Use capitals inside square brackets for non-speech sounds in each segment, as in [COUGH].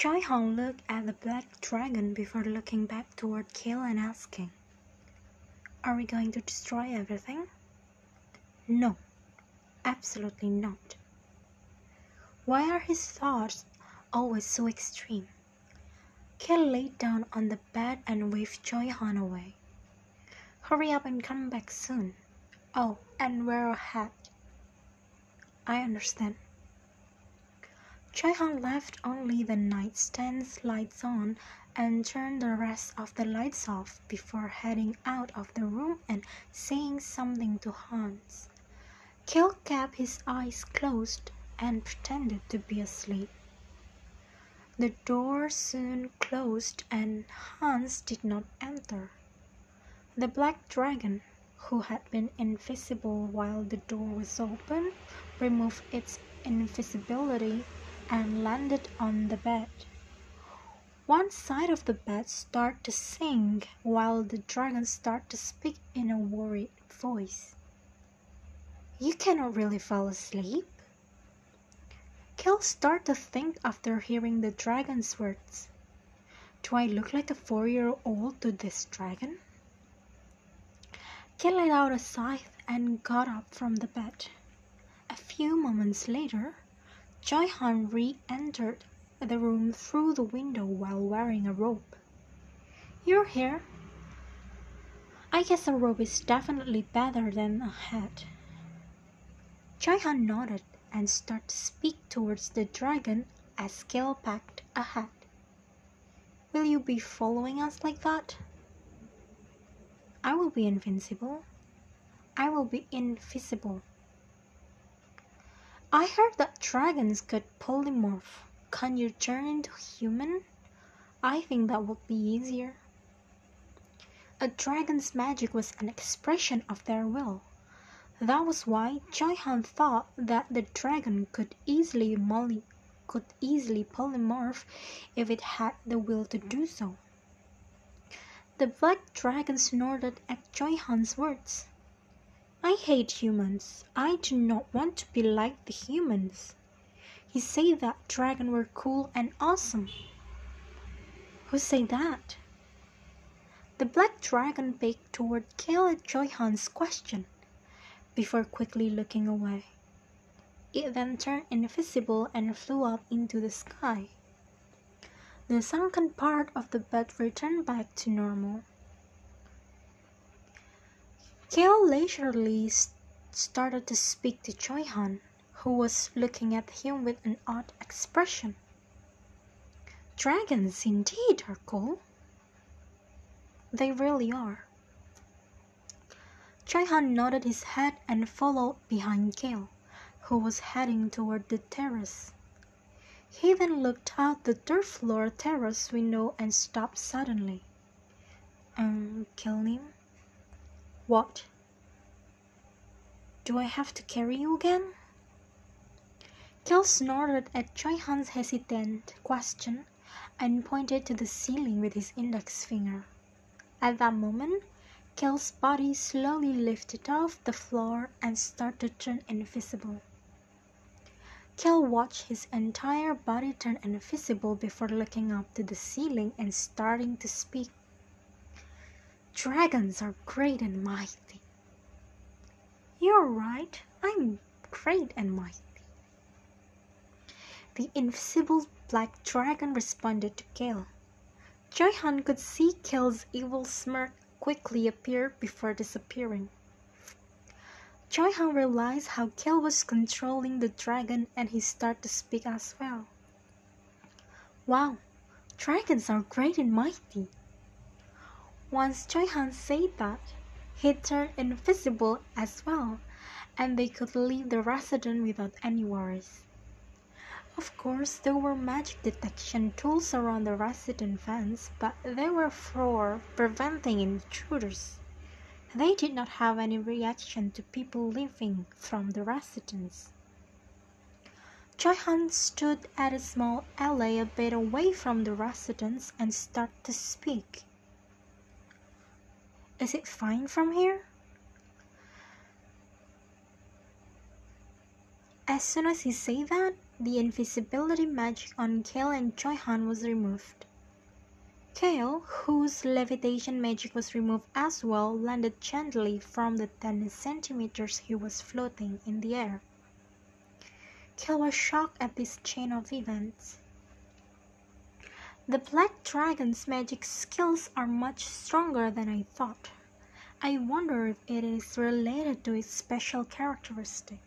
Choi Han looked at the black dragon before looking back toward Kale and asking, Are we going to destroy everything? No, absolutely not. Why are his thoughts always so extreme? Kale laid down on the bed and waved Choi Han away. Hurry up and come back soon. Oh, and wear a hat. I understand. Choi Han left only the nightstand's lights on and turned the rest of the lights off before heading out of the room and saying something to Hans. Kale kept his eyes closed and pretended to be asleep. The door soon closed and Hans did not enter. The black dragon, who had been invisible while the door was open, removed its invisibility and landed on the bed. One side of the bed started to sing while the dragon started to speak in a worried voice. You cannot really fall asleep. Kale started to think after hearing the dragon's words. Do I look like a four year old to this dragon? Kale let out a sigh and got up from the bed. A few moments later, Choi Han re-entered the room through the window while wearing a robe. You're here? I guess a robe is definitely better than a hat. Choi Han nodded and started to speak towards the dragon as Kale packed a hat. Will you be following us like that? I will be invincible. I will be invisible. I heard that dragons could polymorph. Can you turn into human? I think that would be easier. A dragon's magic was an expression of their will. That was why Choi Han thought that the dragon could easily molly, could easily polymorph if it had the will to do so. The black dragon snorted at Choi Han's words. I hate humans. I do not want to be like the humans. He said that dragon were cool and awesome. Who said that? The black dragon peeked toward at Choi question before quickly looking away. It then turned invisible and flew up into the sky. The sunken part of the bed returned back to normal. Kale leisurely started to speak to Choi Han, who was looking at him with an odd expression. Dragons indeed are cool. They really are. Choi Han nodded his head and followed behind Kale, who was heading toward the terrace. He then looked out the third floor terrace window and stopped suddenly. Um, kill him? What? Do I have to carry you again? Kel snorted at Choi Han's hesitant question and pointed to the ceiling with his index finger. At that moment, Kel's body slowly lifted off the floor and started to turn invisible. Kel watched his entire body turn invisible before looking up to the ceiling and starting to speak. Dragons are great and mighty. You're right, I'm great and mighty. The invisible black dragon responded to Kale. Choi Han could see Kale's evil smirk quickly appear before disappearing. Choi Han realized how Kale was controlling the dragon and he started to speak as well. Wow, dragons are great and mighty. Once Choi Han said that, he turned invisible as well, and they could leave the residence without any worries. Of course, there were magic detection tools around the residence fence, but they were for preventing intruders. They did not have any reaction to people leaving from the residence. Choi Han stood at a small alley a bit away from the residence and started to speak. Is it fine from here? As soon as he said that, the invisibility magic on Kale and Choi-han was removed. Kale, whose levitation magic was removed as well, landed gently from the 10 centimeters he was floating in the air. Kale was shocked at this chain of events. The Black Dragon's magic skills are much stronger than I thought. I wonder if it is related to its special characteristic.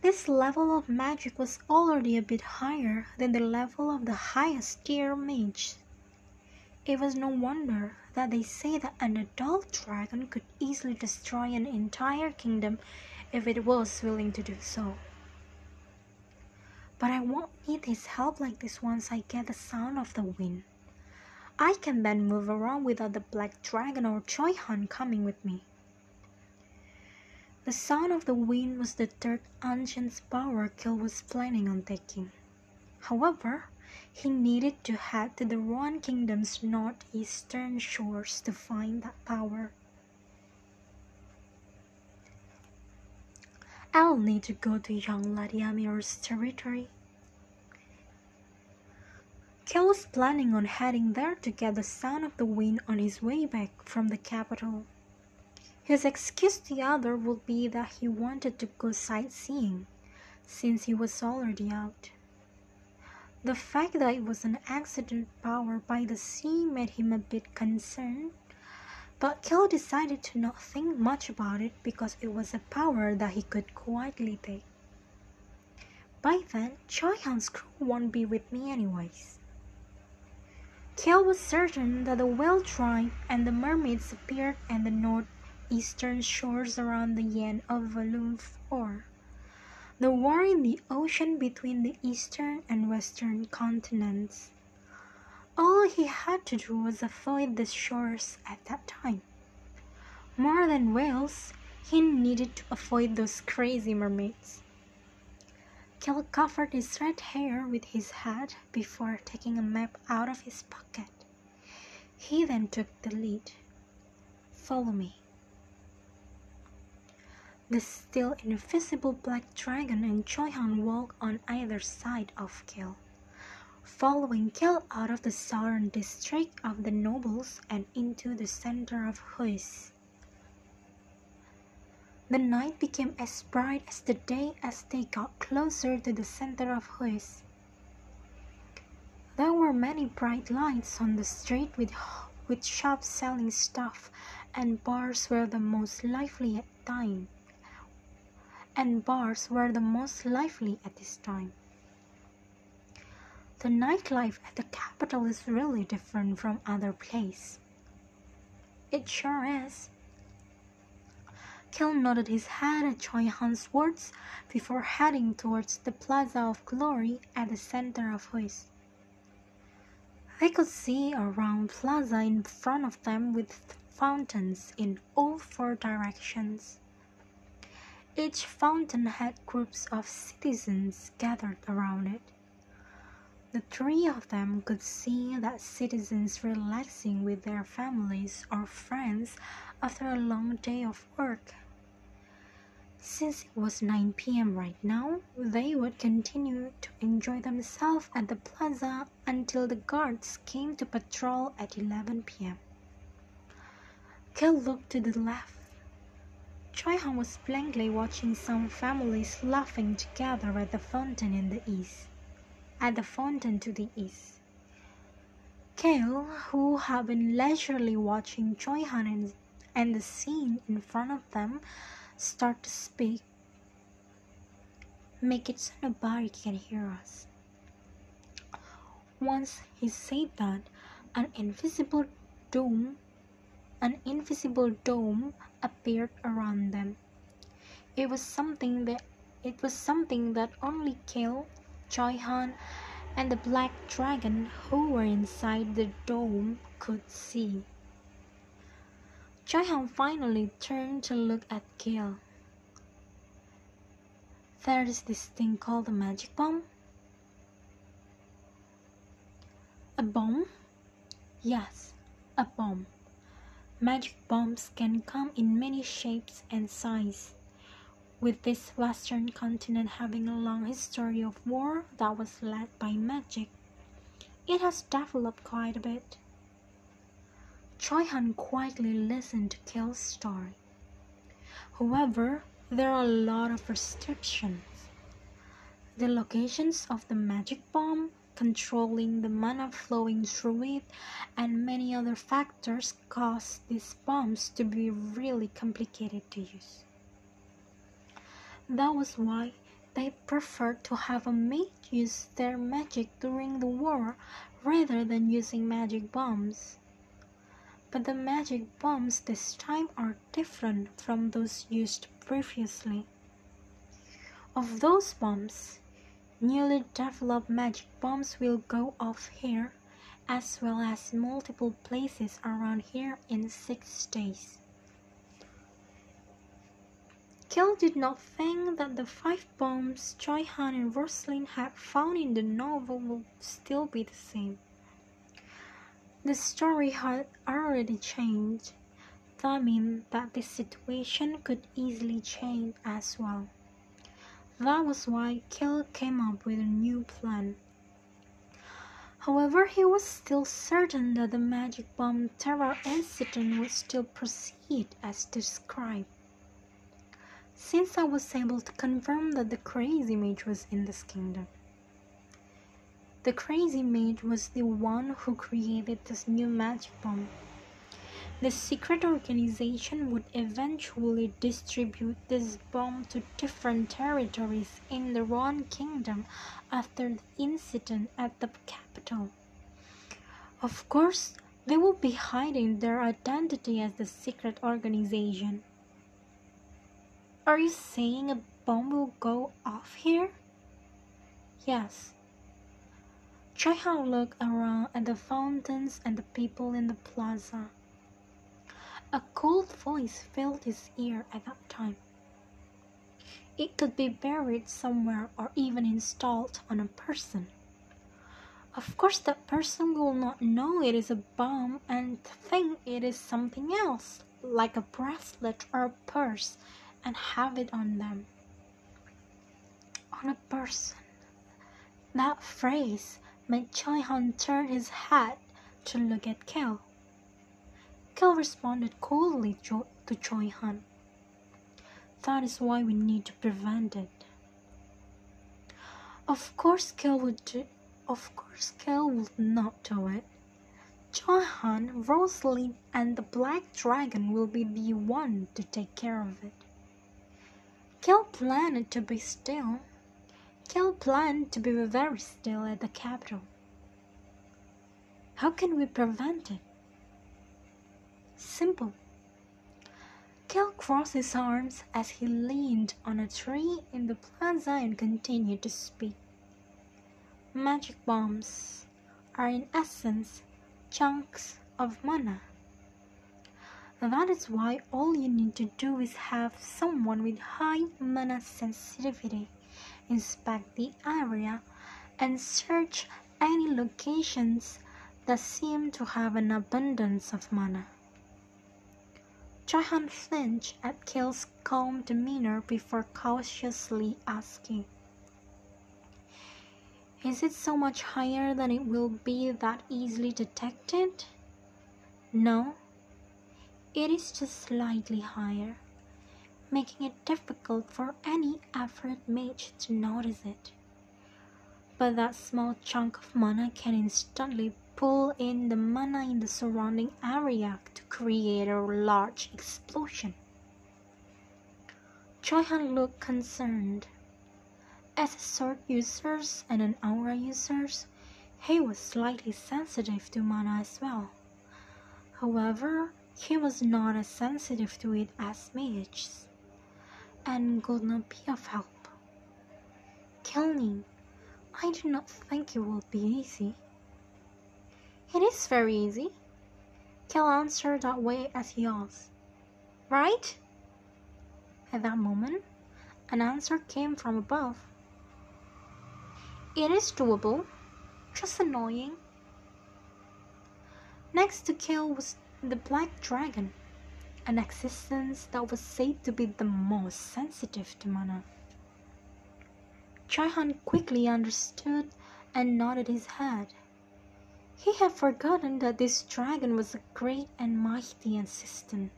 This level of magic was already a bit higher than the level of the highest tier mage. It was no wonder that they say that an adult dragon could easily destroy an entire kingdom if it was willing to do so. But I won't need his help like this once I get the sound of the wind. I can then move around without the black dragon or Choi Han coming with me. The sound of the wind was the third ancient's power Kale was planning on taking. However, he needed to head to the Ruan Kingdom's northeastern shores to find that power. I'll need to go to young Lady Amir's territory. Kale was planning on heading there to get the sound of the wind on his way back from the capital. His excuse to the other would be that he wanted to go sightseeing, since he was already out. The fact that it was an accident powered by the sea made him a bit concerned, but Kale decided to not think much about it because it was a power that he could quietly take. By then, Choi Han's crew won't be with me anyways. Kale was certain that the whale tribe and the mermaids appeared in the north eastern shores around the Yen of Volume 4. The war in the ocean between the eastern and western continents. All he had to do was avoid the shores at that time. More than whales, he needed to avoid those crazy mermaids. Kale covered his red hair with his hat before taking a map out of his pocket. He then took the lead. Follow me. The still invisible black dragon and Choi-han walk on either side of Kale, following Kale out of the southern district of the nobles and into the center of Huis. The night became as bright as the day as they got closer to the center of Huis. There were many bright lights on the street with, with shops selling stuff, and bars were the most lively at time and bars were the most lively at this time. The nightlife at the capital is really different from other places. It sure is. Kale nodded his head at Choi Han's words before heading towards the Plaza of Glory at the center of Huis. They could see a round plaza in front of them with fountains in all four directions. Each fountain had groups of citizens gathered around it. The three of them could see that citizens relaxing with their families or friends after a long day of work. Since it was 9 pm right now, they would continue to enjoy themselves at the plaza until the guards came to patrol at 11 pm. Kel looked to the left Choi-han was blankly watching some families laughing together at the fountain in the east. At the fountain to the east. Kale, who had been leisurely watching Choi-han and, and the scene in front of them, started to speak. Make it so nobody can hear us. Once he said that, an invisible dome an invisible dome appeared around them. It was something that it was something that only Kale, Choi-han, and the black dragon who were inside the dome could see. Choi-han finally turned to look at Kale. There is this thing called a magic bomb. A bomb? Yes, a bomb. Magic bombs can come in many shapes and sizes. With this western continent having a long history of war that was led by magic, it has developed quite a bit. Choi Han quietly listened to Kill's story. However, there are a lot of restrictions. The locations of the magic bomb, controlling the mana flowing through it, and many other factors cause these bombs to be really complicated to use. That was why they preferred to have a mage use their magic during the war rather than using magic bombs. But the magic bombs this time are different from those used previously. Of those bombs, newly developed magic bombs will go off here as well as multiple places around here in six days. Kill did not think that the five bombs Choi Han and Rosalind had found in the novel would still be the same. The story had already changed. That meant that the situation could easily change as well. That was why Kill came up with a new plan. However, he was still certain that the magic bomb terror incident would still proceed as described since I was able to confirm that the crazy mage was in this kingdom. The crazy mage was the one who created this new magic bomb. The secret organization would eventually distribute this bomb to different territories in the Ruan Kingdom after the incident at the capital. Of course, they will be hiding their identity as the secret organization. Are you saying a bomb will go off here? Yes. Choi Han looked around at the fountains and the people in the plaza. A cold voice filled his ear at that time. It could be buried somewhere or even installed on a person. Of course, that person will not know it is a bomb and think it is something else, like a bracelet or a purse and have it on them. On a person. That phrase made Choi Han turn his head to look at Kel. Kel responded coolly to Choi Han. That is why we need to prevent it. Of course, Kel would do, of course, Kel would not do it. Choi Han, Rosalind, and the Black Dragon will be the one to take care of it. Kel planned to be still. Kel planned to be very still at the capital. How can we prevent it? Simple. Kel crossed his arms as he leaned on a tree in the plaza and continued to speak. Magic bombs are in essence chunks of mana. That is why all you need to do is have someone with high mana sensitivity inspect the area and search any locations that seem to have an abundance of mana. Choi flinched at Kill's calm demeanor before cautiously asking, Is it so much higher than it will be that easily detected? No, it is just slightly higher, making it difficult for any effort mage to notice it. But that small chunk of mana can instantly pull in the mana in the surrounding area to create a large explosion. Choi Han looked concerned. As a sword user and an aura user, he was slightly sensitive to mana as well. However, he was not as sensitive to it as mages, and could not be of help. Killing, I do not think it will be easy. It is very easy. Kel answered that way as he asked. Right? At that moment, an answer came from above. It is doable, just annoying. Next to Kill was the black dragon. an existence that was said to be the most sensitive to mana. Choi-Han quickly understood and nodded his head. He had forgotten that this dragon was a great and mighty assistant.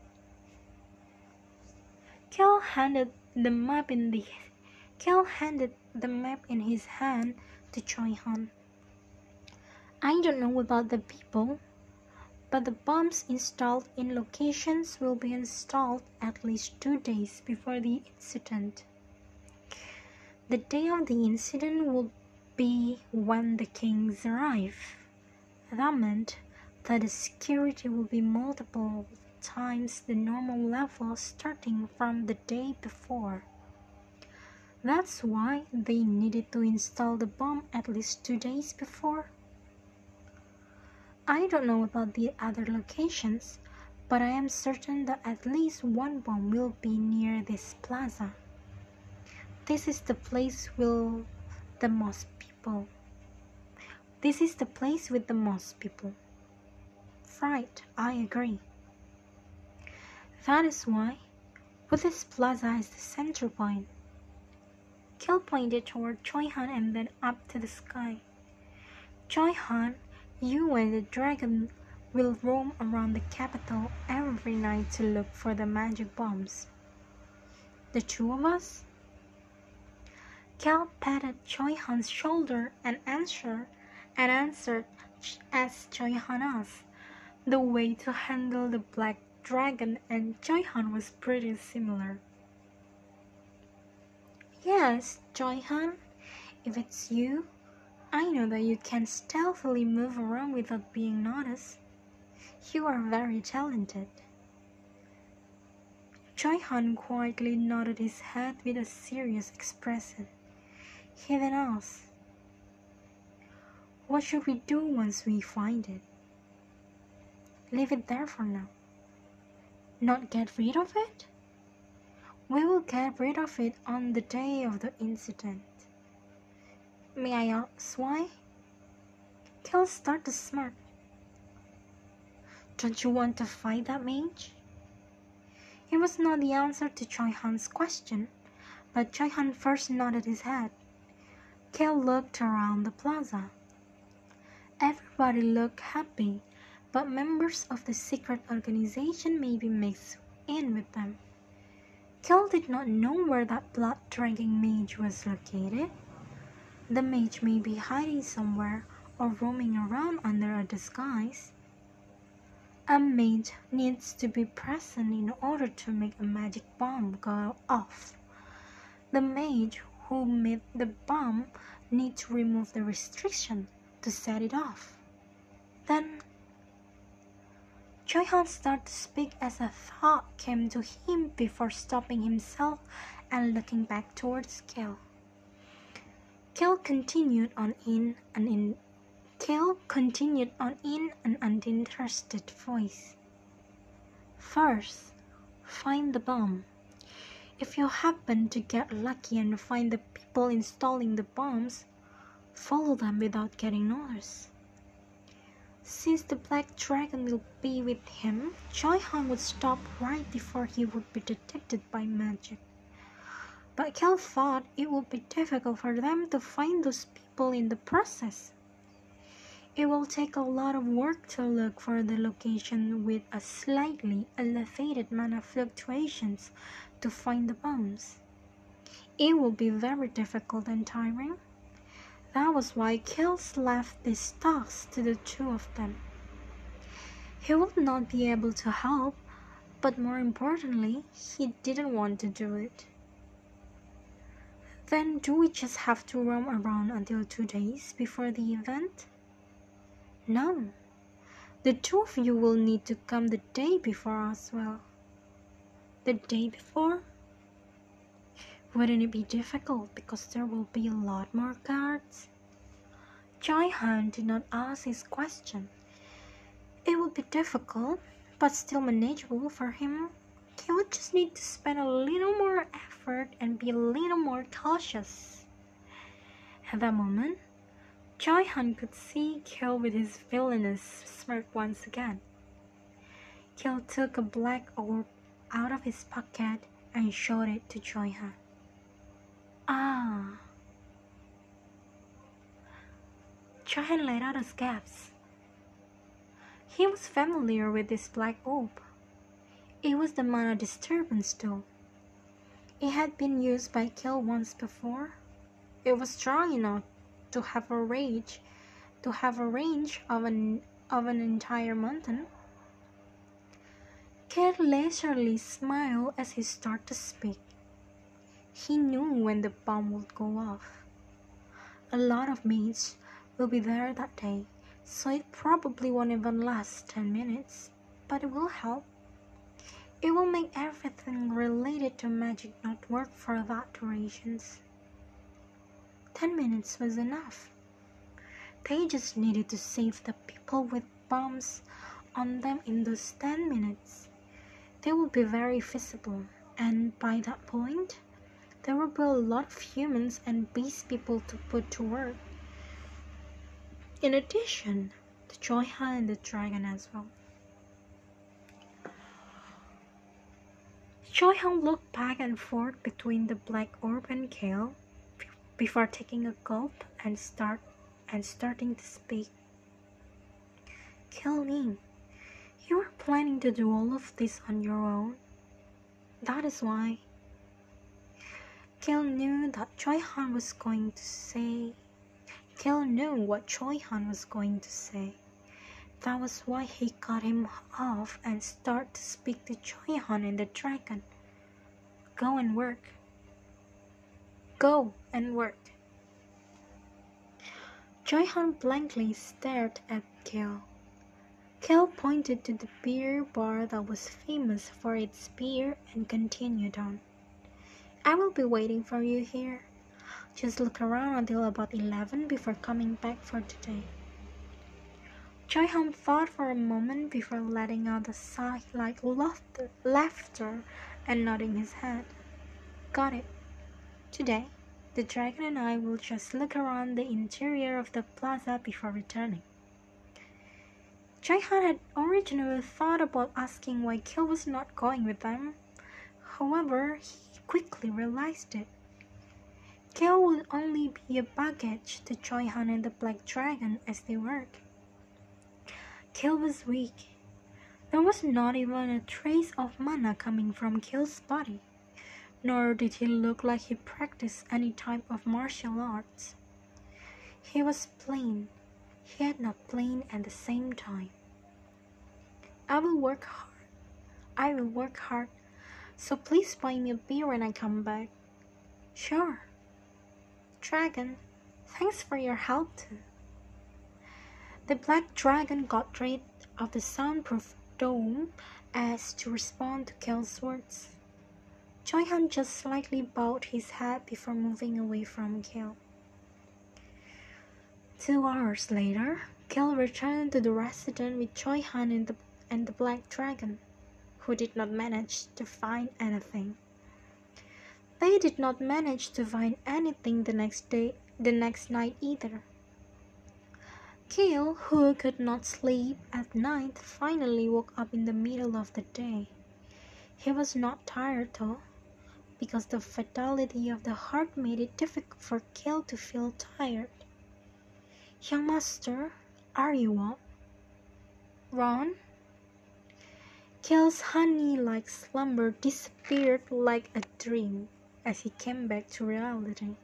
Kel handed the map in the Kel handed the map in his hand to Choi-Han. I don't know about the people, but the bombs installed in locations will be installed at least two days before the incident. The day of the incident will be when the kings arrive. That meant that the security will be multiple times the normal level starting from the day before. That's why they needed to install the bomb at least two days before. I don't know about the other locations, but I am certain that at least one bomb will be near this plaza. This is the place with the most people. This is the place with the most people. Right, I agree. That is why, with this plaza as the center point, Kel pointed toward Choi-Han and then up to the sky. Choi-Han you and the dragon will roam around the capital every night to look for the magic bombs. The two of us? Cal patted Choi-Han's shoulder and answered and answered as Choi-Han asked. The way to handle the black dragon and Choi-Han was pretty similar. Yes, Choi-Han, if it's you, I know that you can stealthily move around without being noticed. You are very talented. Choi Han quietly nodded his head with a serious expression. He then asked, What should we do once we find it? Leave it there for now. Not get rid of it? We will get rid of it on the day of the incident. May I ask why? Kel started to smirk. Don't you want to fight that mage? It was not the answer to Choi Han's question, but Choi Han first nodded his head. Kel looked around the plaza. Everybody looked happy, but members of the secret organization may be mixed in with them. Kel did not know where that blood drinking mage was located. The mage may be hiding somewhere or roaming around under a disguise. A mage needs to be present in order to make a magic bomb go off. The mage who made the bomb needs to remove the restriction to set it off. Then Choi-Han started to speak as a thought came to him before stopping himself and looking back towards Kel. Kel continued on in an in Kel continued on in an uninterested voice. First, find the bomb. If you happen to get lucky and find the people installing the bombs, follow them without getting noticed. Since the black dragon will be with him, Choi Han would stop right before he would be detected by magic. But Kel thought it would be difficult for them to find those people in the process. It will take a lot of work to look for the location with a slightly elevated mana fluctuations to find the bombs. It will be very difficult and tiring. That was why Kills left this task to the two of them. He would not be able to help, but more importantly, he didn't want to do it. Then do we just have to roam around until two days before the event? No. The two of you will need to come the day before as well. The day before? Wouldn't it be difficult because there will be a lot more guards? Choi Han did not ask his question. It would be difficult, but still manageable for him would just need to spend a little more effort and be a little more cautious. At that moment, Choi Han could see Kel with his villainous smirk once again. Kel took a black orb out of his pocket and showed it to Choi Han. Ah. Choi Han let out a gasp. He was familiar with this black orb. It was the mana disturbance tool. It had been used by Kill once before. It was strong enough to have a range, to have a range of an of an entire mountain. Kill leisurely smiled as he started to speak. He knew when the bomb would go off. A lot of mates will be there that day, so it probably won't even last 10 minutes, but it will help. It will make everything related to magic not work for that durations. 10 minutes was enough. They just needed to save the people with bombs on them in those 10 minutes. They would be very visible, and by that point, there would be a lot of humans and beast people to put to work. In addition, the Han and the dragon as well. Choi Han looked back and forth between the black orb and Kale before taking a gulp and start and starting to speak. Kill me. You are planning to do all of this on your own. That is why. Kill knew that Choi Han was going to say. Kill knew what Choi Han was going to say. That was why he cut him off and started to speak to Choi Han and the dragon. Go and work. Go and work. Choi Han blankly stared at Kel. Kel pointed to the beer bar that was famous for its beer and continued on. I will be waiting for you here. Just look around until about 11 before coming back for today. Choi Han thought for a moment before letting out a sigh like laughter, laughter and nodding his head. Got it. Today, the dragon and I will just look around the interior of the plaza before returning. Choi Han had originally thought about asking why Kill was not going with them. However, he quickly realized it. Kill would only be a baggage to Choi Han and the Black Dragon as they work. Kill was weak. There was not even a trace of mana coming from Kill's body nor did he look like he practiced any type of martial arts. He was plain, yet not plain at the same time. I will work hard. I will work hard. So please buy me a beer when I come back. Sure. Dragon, thanks for your help too. The black dragon got rid of the soundproof dome as to respond to Kel's words. Choi Han just slightly bowed his head before moving away from Kill. Two hours later, Kill returned to the residence with Choi Han and the, and the Black Dragon, who did not manage to find anything. They did not manage to find anything the next day, the next night either. Kill, who could not sleep at night, finally woke up in the middle of the day. He was not tired though because the vitality of the heart made it difficult for Kill to feel tired. Young master, are you up? Ron? Kill's honey-like slumber disappeared like a dream as he came back to reality.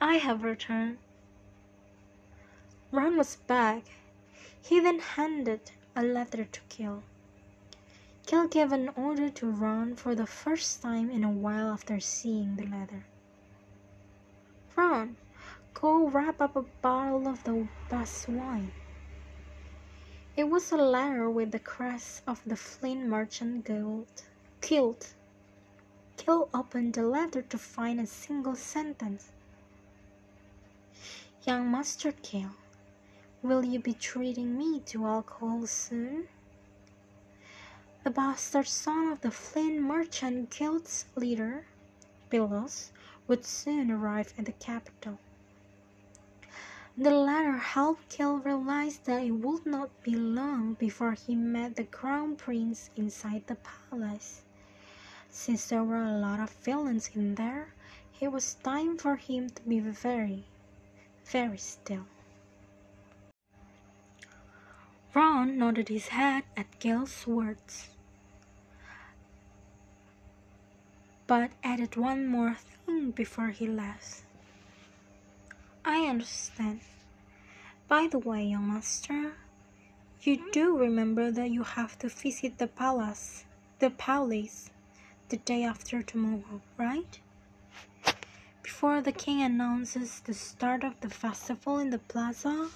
I have returned. Ron was back. He then handed a letter to Kill. Kill gave an order to Ron for the first time in a while after seeing the letter. Ron, go wrap up a bottle of the best wine. It was a letter with the crest of the Flint merchant guild. Killed. Kill opened the letter to find a single sentence. Young Master Kill, will you be treating me to alcohol soon? The bastard son of the Flint Merchant Guild's leader, Billos, would soon arrive at the capital. The latter helped Kale realize that it would not be long before he met the crown prince inside the palace. Since there were a lot of villains in there, it was time for him to be very, very still. Ron nodded his head at Kale's words, but added one more thing before he left. I understand. By the way, young master, you do remember that you have to visit the palace, the palace, the day after tomorrow, right? Before the king announces the start of the festival in the plaza,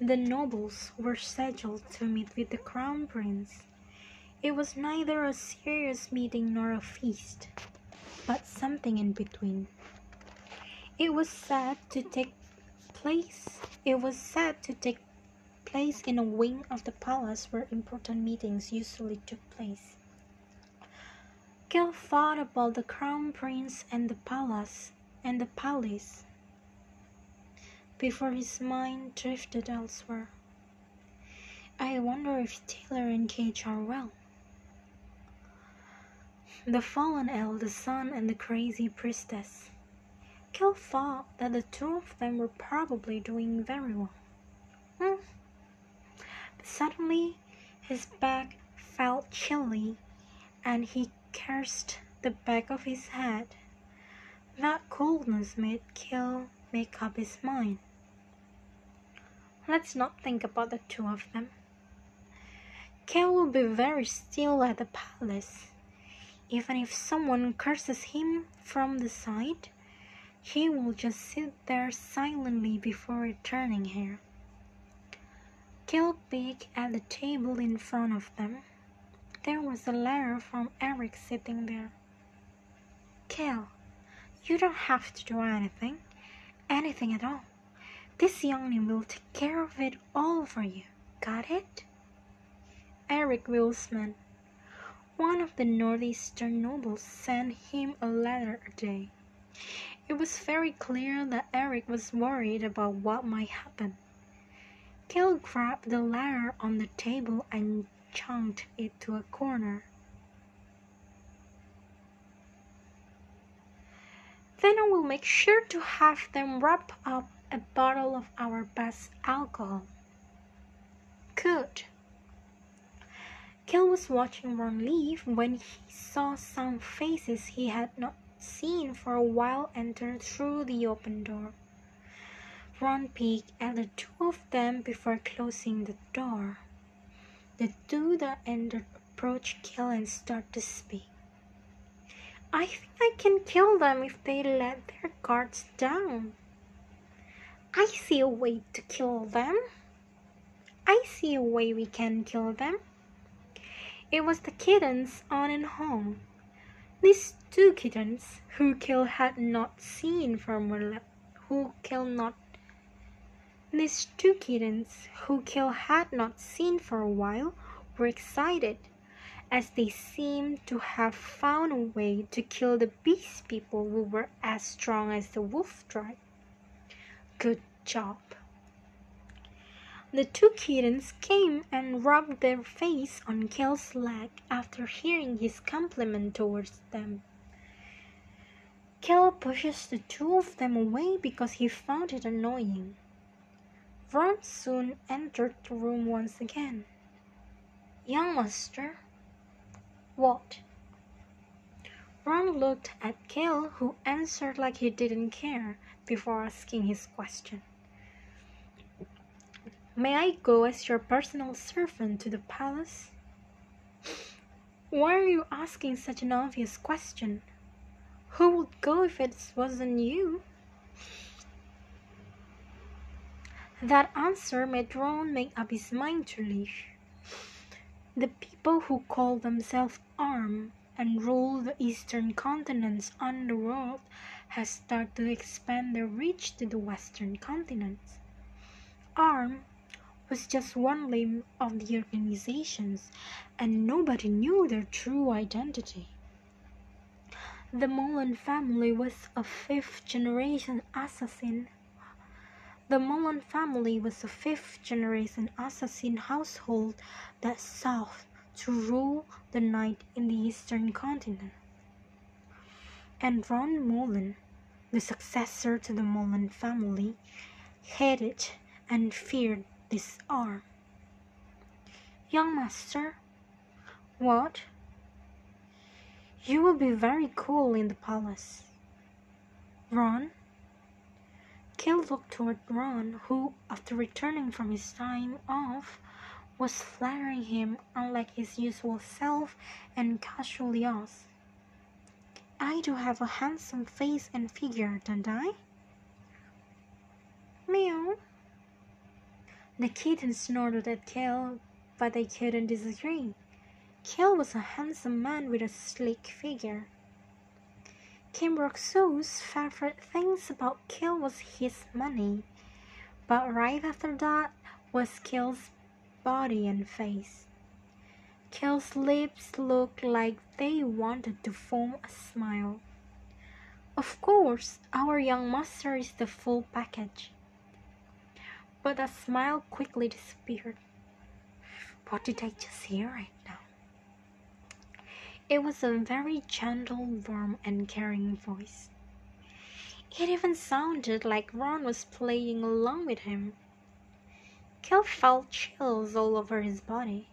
the nobles were scheduled to meet with the crown prince. It was neither a serious meeting nor a feast, but something in between. It was said to take place. It was said to take place in a wing of the palace where important meetings usually took place. Gil thought about the crown prince and the palace and the palace before his mind drifted elsewhere. I wonder if Taylor and Cage are well. The fallen elf, the sun, and the crazy priestess. Kel thought that the two of them were probably doing very well. Hmm. But suddenly, his back felt chilly, and he cursed the back of his head. That coldness made Kel make up his mind. Let's not think about the two of them. Kel will be very still at the palace. Even if someone curses him from the side, he will just sit there silently before returning here. Kel peeked at the table in front of them. There was a letter from Eric sitting there. Kel, you don't have to do anything, anything at all. This youngling will take care of it all for you. Got it? Eric Wilsman, one of the northeastern nobles, sent him a letter a day. It was very clear that Eric was worried about what might happen. Kel grabbed the letter on the table and chunked it to a corner. Then I will make sure to have them wrap up a bottle of our best alcohol. Good. Kel was watching Ron leave when he saw some faces he had not seen for a while enter through the open door. Ron peeked at the two of them before closing the door. The two that entered approached Kel and started to speak. I think I can kill them if they let their guards down. I see a way to kill them. I see a way we can kill them. It was the kittens On and Hong. These two kittens who Kel had not seen from who Kel not these two kittens who Kel had not seen for a while were excited as they seemed to have found a way to kill the beast people who were as strong as the wolf tribe. Good job. The two kittens came and rubbed their face on Kel's leg after hearing his compliment towards them. Kel pushes the two of them away because he found it annoying. Ron soon entered the room once again. Young master. What? Ron looked at Kel, who answered like he didn't care before asking his question. May I go as your personal servant to the palace? Why are you asking such an obvious question? Who would go if it wasn't you? That answer made Ron make up his mind to leave. The people who call themselves Arm and rule the eastern continents underworld has started to expand their reach to the western continents. ARM was just one limb of the organizations, and nobody knew their true identity. The Mullen family was a fifth generation assassin. The Mullen family was a fifth generation assassin household that sought to rule the night in the eastern continent. And Ron Mullen, the successor to the Mullen family, hated and feared this arm. Young master, what? You will be very cool in the palace. Ron? Kel looked toward Ron, who, after returning from his time off, was flattering him unlike his usual self and casually asked, I do have a handsome face and figure, don't I? Meow. The kitten snorted at Kel, but they couldn't disagree. Kel was a handsome man with a sleek figure. Kim Sue's favorite things about Kel was his money, but right after that was Kel's body and face. Kel's lips looked like they wanted to form a smile. Of course, our young master is the full package. But a smile quickly disappeared. What did I just hear right now? It was a very gentle, warm, and caring voice. It even sounded like Ron was playing along with him. Kel felt chills all over his body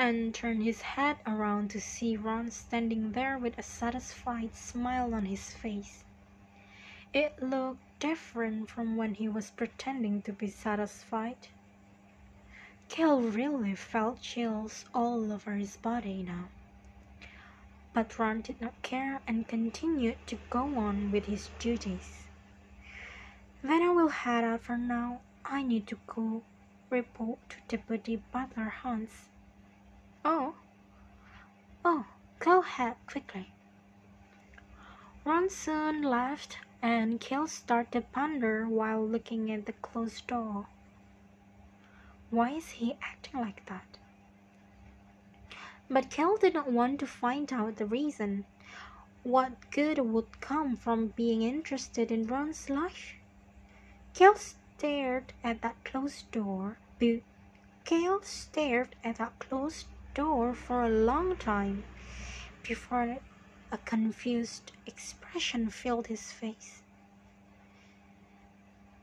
and turned his head around to see Ron standing there with a satisfied smile on his face. It looked different from when he was pretending to be satisfied. Kel really felt chills all over his body now. But Ron did not care and continued to go on with his duties. Then I will head out for now. I need to go report to Deputy Butler Hans. Oh, oh, go ahead quickly. Ron soon left and Kel started to ponder while looking at the closed door. Why is he acting like that? But Kel did not want to find out the reason. What good would come from being interested in Ron's life? Kel stared at that closed door. Kel stared at that closed door for a long time before a confused expression filled his face.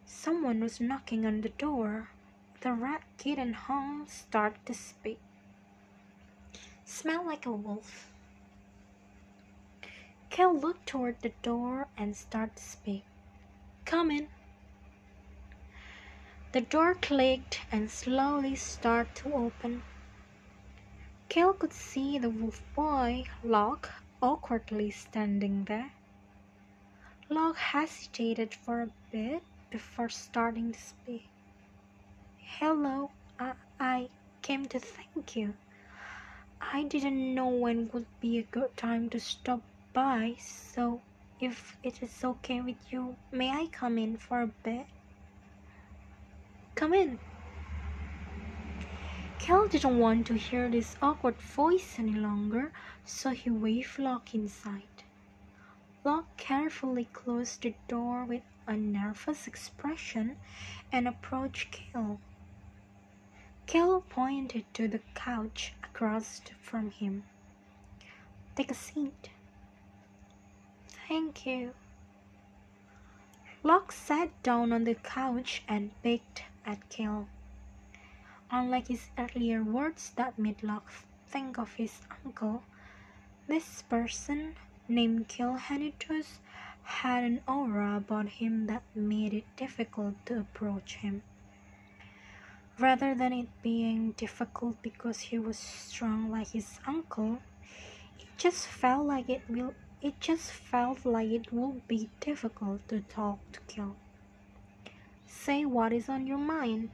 Someone was knocking on the door. The rat kitten Hong started to speak smell like a wolf. Kel looked toward the door and started to speak. Come in. The door clicked and slowly started to open. Kel could see the wolf boy, Locke, awkwardly standing there. Locke hesitated for a bit before starting to speak. Hello, I, I came to thank you. I didn't know when would be a good time to stop by, so if it is okay with you, may I come in for a bit? Come in. Kel didn't want to hear this awkward voice any longer, so he waved Locke inside. Locke carefully closed the door with a nervous expression and approached Kel. Kel pointed to the couch across from him. Take a seat. Thank you. Locke sat down on the couch and peeked at Kel. Unlike his earlier words that made Locke think of his uncle, this person, named Kel Henituse, had an aura about him that made it difficult to approach him rather than it being difficult because he was strong like his uncle it just felt like it will it just felt like it would be difficult to talk to Kel. Say what is on your mind.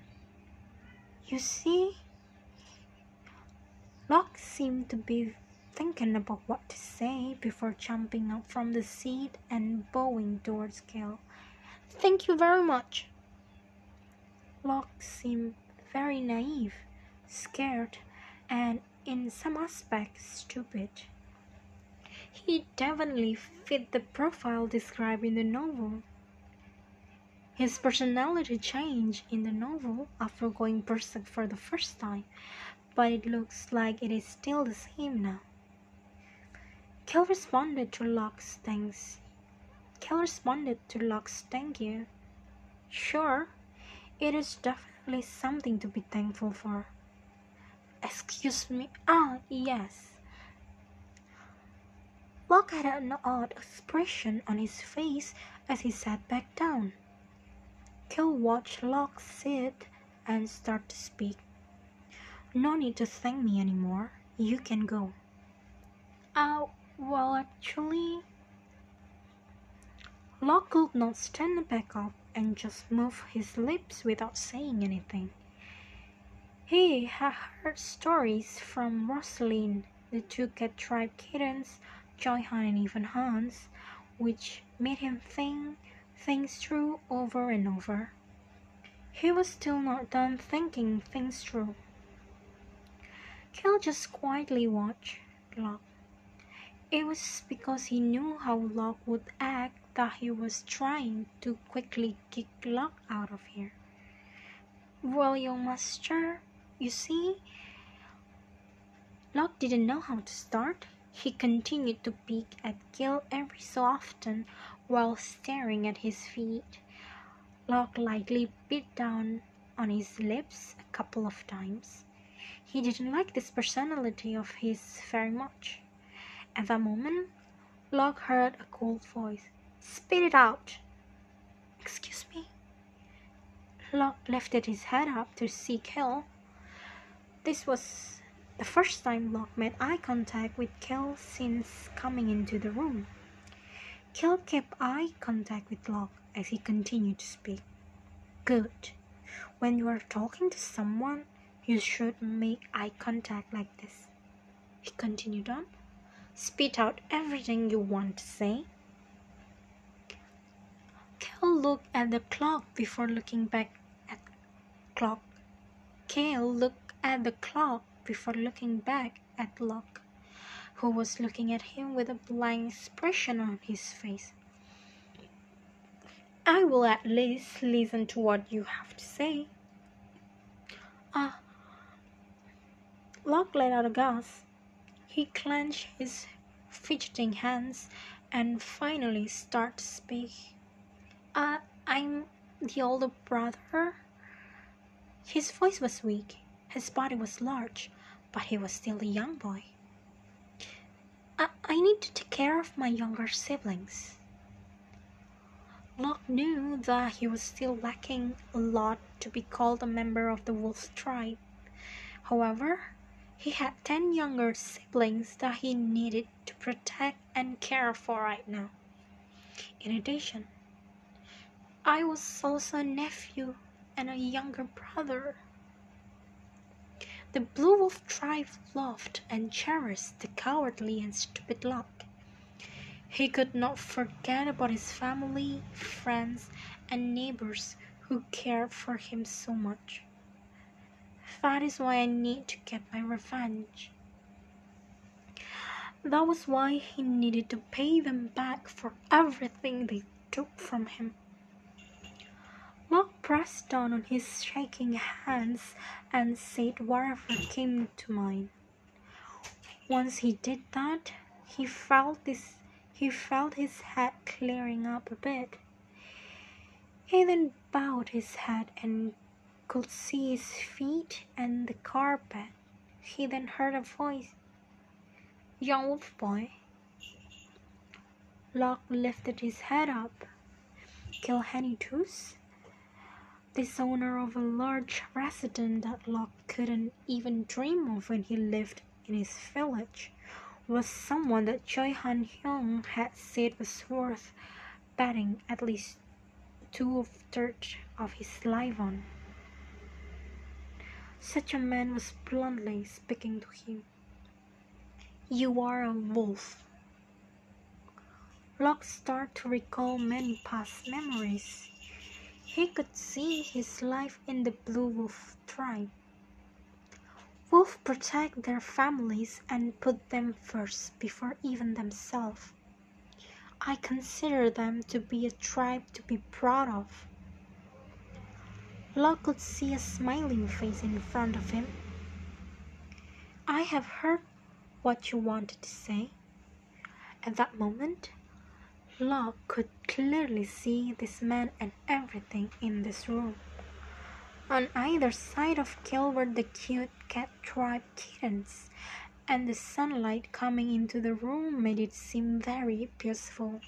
You see, Locke seemed to be thinking about what to say before jumping up from the seat and bowing towards Kel. Thank you very much. Locke seemed very naive, scared, and in some aspects stupid. He definitely fit the profile described in the novel. His personality changed in the novel after going berserk for the first time, but it looks like it is still the same now. Kel responded to Locke's thanks. Kel responded to Locke's thank you. Sure, it is definitely something to be thankful for. Excuse me. Ah, yes. Locke had an odd expression on his face as he sat back down. Kel watched Locke sit and start to speak. No need to thank me anymore. You can go. Uh, well, actually. Locke could not stand back up and just move his lips without saying anything. He had heard stories from Rosalind, the two cat tribe kittens, Choi Han and even Hans, which made him think things through over and over. He was still not done thinking things through. Kel just quietly watched Locke. It was because he knew how Locke would act that he was trying to quickly kick Locke out of here. Well, young master, you see, Locke didn't know how to start. He continued to peek at Kel every so often while staring at his feet. Locke lightly bit down on his lips a couple of times. He didn't like this personality of his very much. At that moment, Locke heard a cold voice. Spit it out! Excuse me? Locke lifted his head up to see Kel. This was the first time Locke made eye contact with Kel since coming into the room. Kel kept eye contact with Locke as he continued to speak. Good. When you are talking to someone, you should make eye contact like this. He continued on. Spit out everything you want to say. Kel looked at the clock before looking back at clock. Kel looked at the clock before looking back at Locke, was looking at him with a blank expression on his face. I will at least listen to what you have to say. Ah. Locke let out a gasp. He clenched his fidgeting hands and finally started to speak. Uh, I'm the older brother. His voice was weak. His body was large, but he was still a young boy. I, need to take care of my younger siblings. Locke knew that he was still lacking a lot to be called a member of the wolf tribe. However, he had ten younger siblings that he needed to protect and care for right now. In addition, I was also a nephew and a younger brother. The Blue Wolf tribe loved and cherished the cowardly and stupid Locke. He could not forget about his family, friends, and neighbors who cared for him so much. That is why I need to get my revenge. That was why he needed to pay them back for everything they took from him. Pressed down on his shaking hands and said whatever came to mind. Once he did that, he felt this he felt his head clearing up a bit. He then bowed his head and could see his feet and the carpet. He then heard a voice. Young wolf boy. Locke lifted his head up. Kel Henituse, this owner of a large residence that Locke couldn't even dream of when he lived in his village, was someone that Choi Han Hyung had said was worth betting at least two thirds of his life on. Such a man was bluntly speaking to him. You are a wolf. Locke started to recall many past memories. He could see his life in the Blue Wolf tribe. Wolves protect their families and put them first before even themselves. I consider them to be a tribe to be proud of. Locke could see a smiling face in front of him. I have heard what you wanted to say. At that moment, Locke could clearly see this man and everything in this room. On either side of were the cute cat tribe kittens, and the sunlight coming into the room made it seem very peaceful.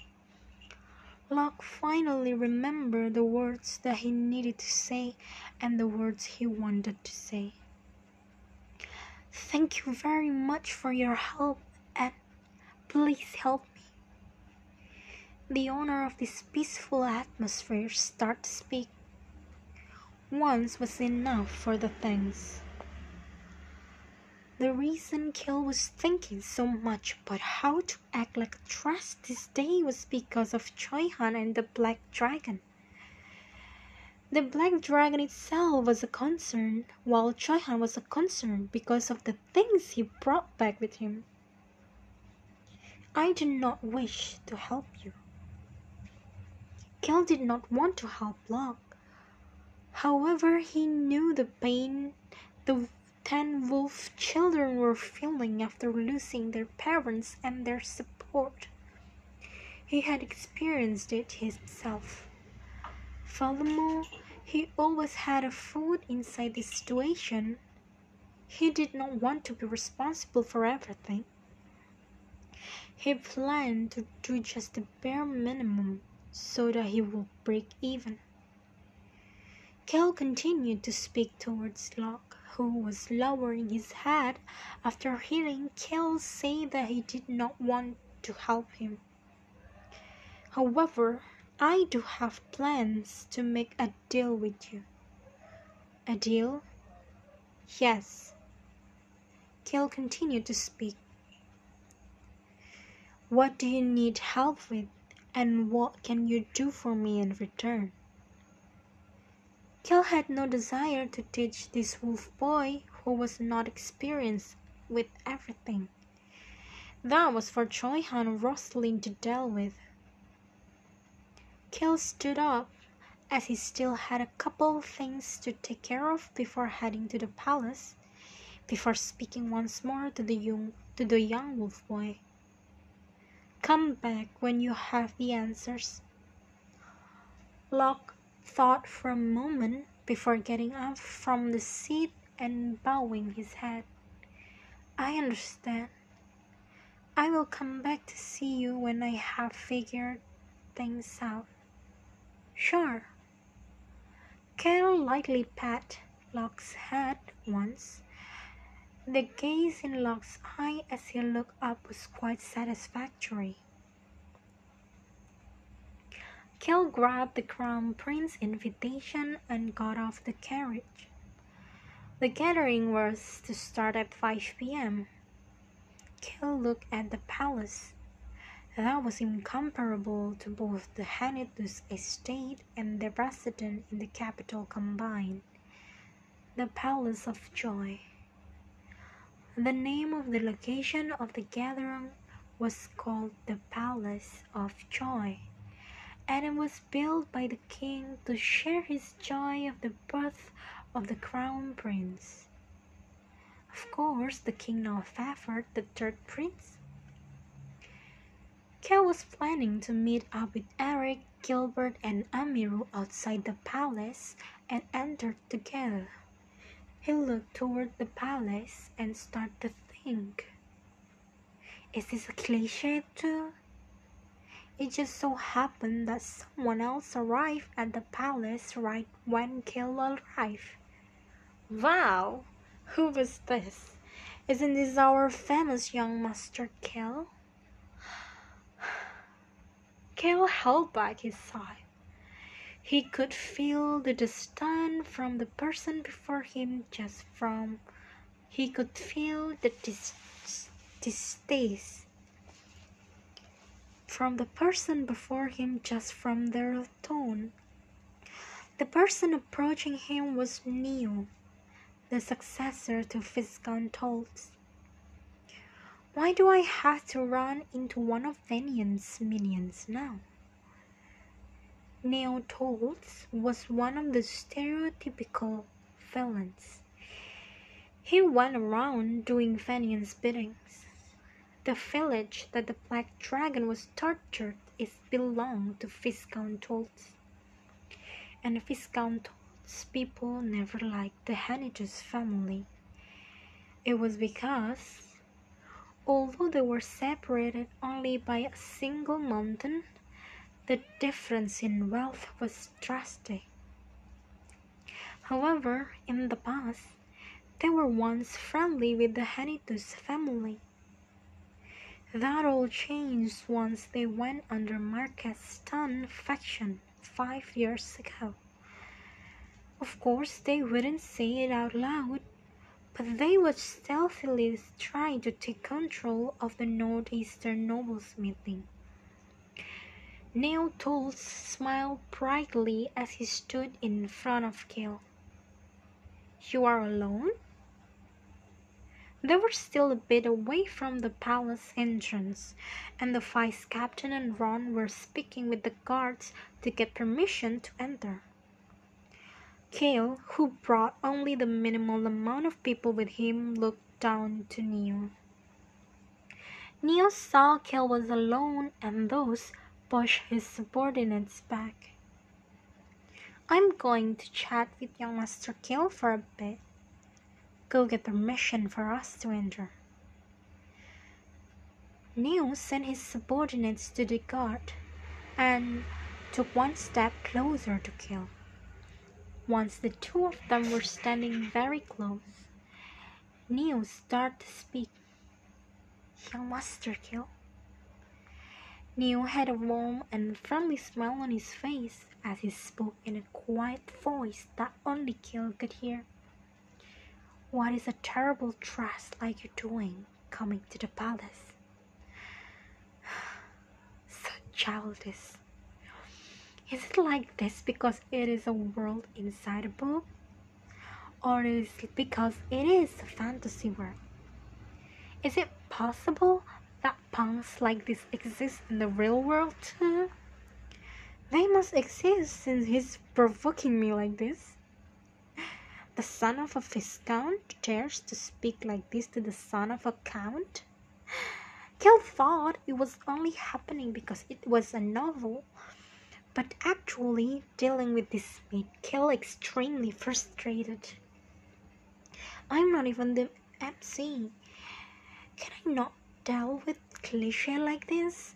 Locke finally remembered the words that he needed to say and the words he wanted to say. Thank you very much for your help and please help me. The owner of this peaceful atmosphere started to speak. Once was enough for the things. The reason Cale was thinking so much about how to act like a trust this day was because of Choi-Han and the Black Dragon. The Black Dragon itself was a concern, while Choi-Han was a concern because of the things he brought back with him. I do not wish to help you. Cale did not want to help Locke. However, he knew the pain the ten wolf children were feeling after losing their parents and their support. He had experienced it himself. Furthermore, he always had a foot inside the situation. He did not want to be responsible for everything. He planned to do just the bare minimum so that he would break even. Cale continued to speak towards Locke who was lowering his head after hearing Cale say that he did not want to help him. However, I do have plans to make a deal with you. A deal? Yes. Cale continued to speak. What do you need help with, and what can you do for me in return? Cale had no desire to teach this wolf boy who was not experienced with everything. That was for Choi-Han Rosalind to deal with. Cale stood up as he still had a couple of things to take care of before heading to the palace, before speaking once more to the young, to the young wolf boy. Come back when you have the answers. Locke thought for a moment before getting up from the seat and bowing his head. I understand. I will come back to see you when I have figured things out. Sure. Cale lightly pat Locke's head once. The gaze in Locke's eye as he looked up was quite satisfactory. Cale grabbed the crown prince's invitation and got off the carriage. The gathering was to start at 5 p.m. Cale looked at the palace. That was incomparable to both the Henituse estate and the residence in the capital combined. The Palace of Joy. The name of the location of the gathering was called the Palace of Joy and it was built by the king to share his joy of the birth of the crown prince. Of course, the king now favored the third prince. Cale was planning to meet up with Eric, Gilbert, and Amiru outside the palace and entered together. He looked toward the palace and started to think. Is this a cliche too? It just so happened that someone else arrived at the palace right when Cale arrived. Wow! Who was this? Isn't this our famous young master Cale? [SIGHS] Cale held back his sigh. He could feel the disdain from the person before him just from he could feel the dis- distaste from the person before him just from their tone. The person approaching him was Neo, the successor to Viscount Tolz. Why do I have to run into one of Venion's minions now? Neo Tolz was one of the stereotypical villains. He went around doing Venion's biddings. The village that the Black Dragon was tortured is belonged to Viscount Tolz. And Viscount Tolz people never liked the Henituse family. It was because, although they were separated only by a single mountain, the difference in wealth was drastic. However, in the past, they were once friendly with the Henituse family. That all changed once they went under Marquess Stan faction five years ago. Of course, they wouldn't say it out loud, but they would stealthily try to take control of the Northeastern Nobles meeting. Neo Tolz smiled brightly as he stood in front of Cale. You are alone? They were still a bit away from the palace entrance, and the vice captain and Ron were speaking with the guards to get permission to enter. Cale, who brought only the minimal amount of people with him, looked down to Neo. Neo saw Cale was alone and thus pushed his subordinates back. I'm going to chat with young Master Cale for a bit go get permission for us to enter. Neo sent his subordinates to the guard and took one step closer to Cale. Once the two of them were standing very close, Neo started to speak. Young Master Cale. Neo had a warm and friendly smile on his face as he spoke in a quiet voice that only Cale could hear. What is a terrible trust like you're doing coming to the palace? [SIGHS] so childish. Is it like this because it is a world inside a book? Or is it because it is a fantasy world? Is it possible that punks like this exist in the real world too? They must exist since he's provoking me like this. The son of a viscount dares to speak like this to the son of a count? Cale thought it was only happening because it was a novel, but actually dealing with this made Cale extremely frustrated. I'm not even the MC. Can I not deal with cliche like this?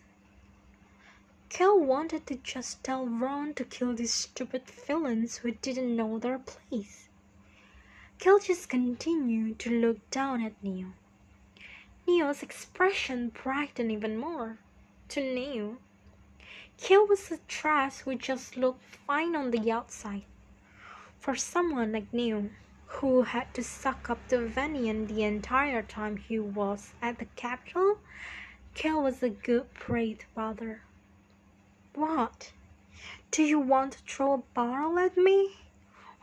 Cale wanted to just tell Ron to kill these stupid villains who didn't know their place. Cale just continued to look down at Neo. Neo's expression brightened even more. To Neo, Cale was a trash who just looked fine on the outside. For someone like Neo, who had to suck up to Venion the entire time he was at the capital, Cale was a good prey father. What? Do you want to throw a bottle at me?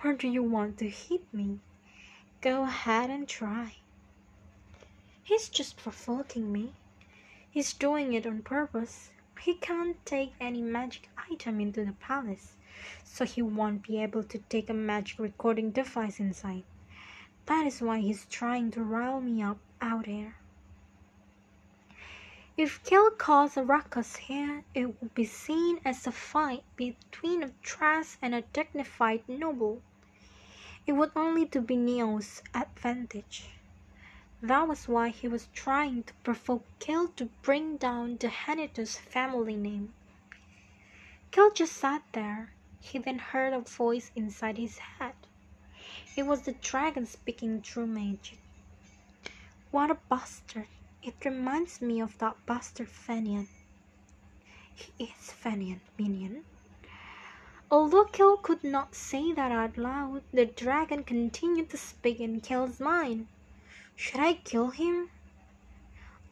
Or do you want to hit me? Go ahead and try. He's just provoking me. He's doing it on purpose. He can't take any magic item into the palace, so he won't be able to take a magic recording device inside. That is why he's trying to rile me up out here. If Cale caused a ruckus here, it would be seen as a fight between a trash and a dignified noble. It would only to be Neo's advantage. That was why he was trying to provoke Cale to bring down the Henituse family name. Cale just sat there. He then heard a voice inside his head. It was the dragon speaking through magic. What a bastard. It reminds me of that bastard Venion. He is Venion, minion. Although Cale could not say that out loud, the dragon continued to speak in Cale's mind. Should I kill him?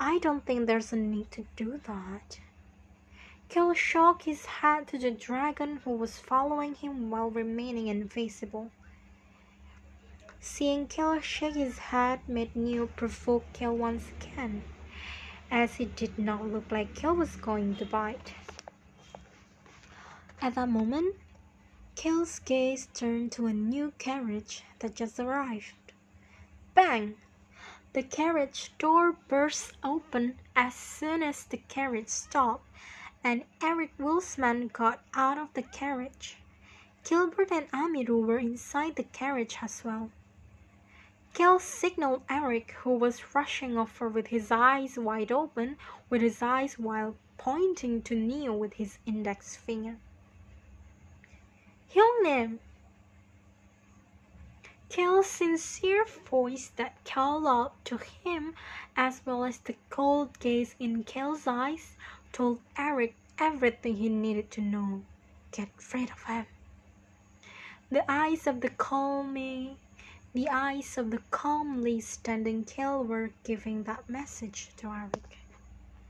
I don't think there's a need to do that. Cale shook his head to the dragon who was following him while remaining invisible. Seeing Cale shake his head made Neo provoke Cale once again, as it did not look like Cale was going to bite. At that moment, Cale's gaze turned to a new carriage that just arrived. Bang! The carriage door burst open as soon as the carriage stopped, and Eric Wilsman got out of the carriage. Gilbert and Amiru were inside the carriage as well. Cale signaled Eric, who was rushing over with his eyes wide open, with his eyes while pointing to Neo with his index finger. 형님! Cale's sincere voice that called out to him, as well as the cold gaze in Cale's eyes, told Eric everything he needed to know. Get rid of him. The eyes of the calmly, the eyes of the calmly standing Cale were giving that message to Eric.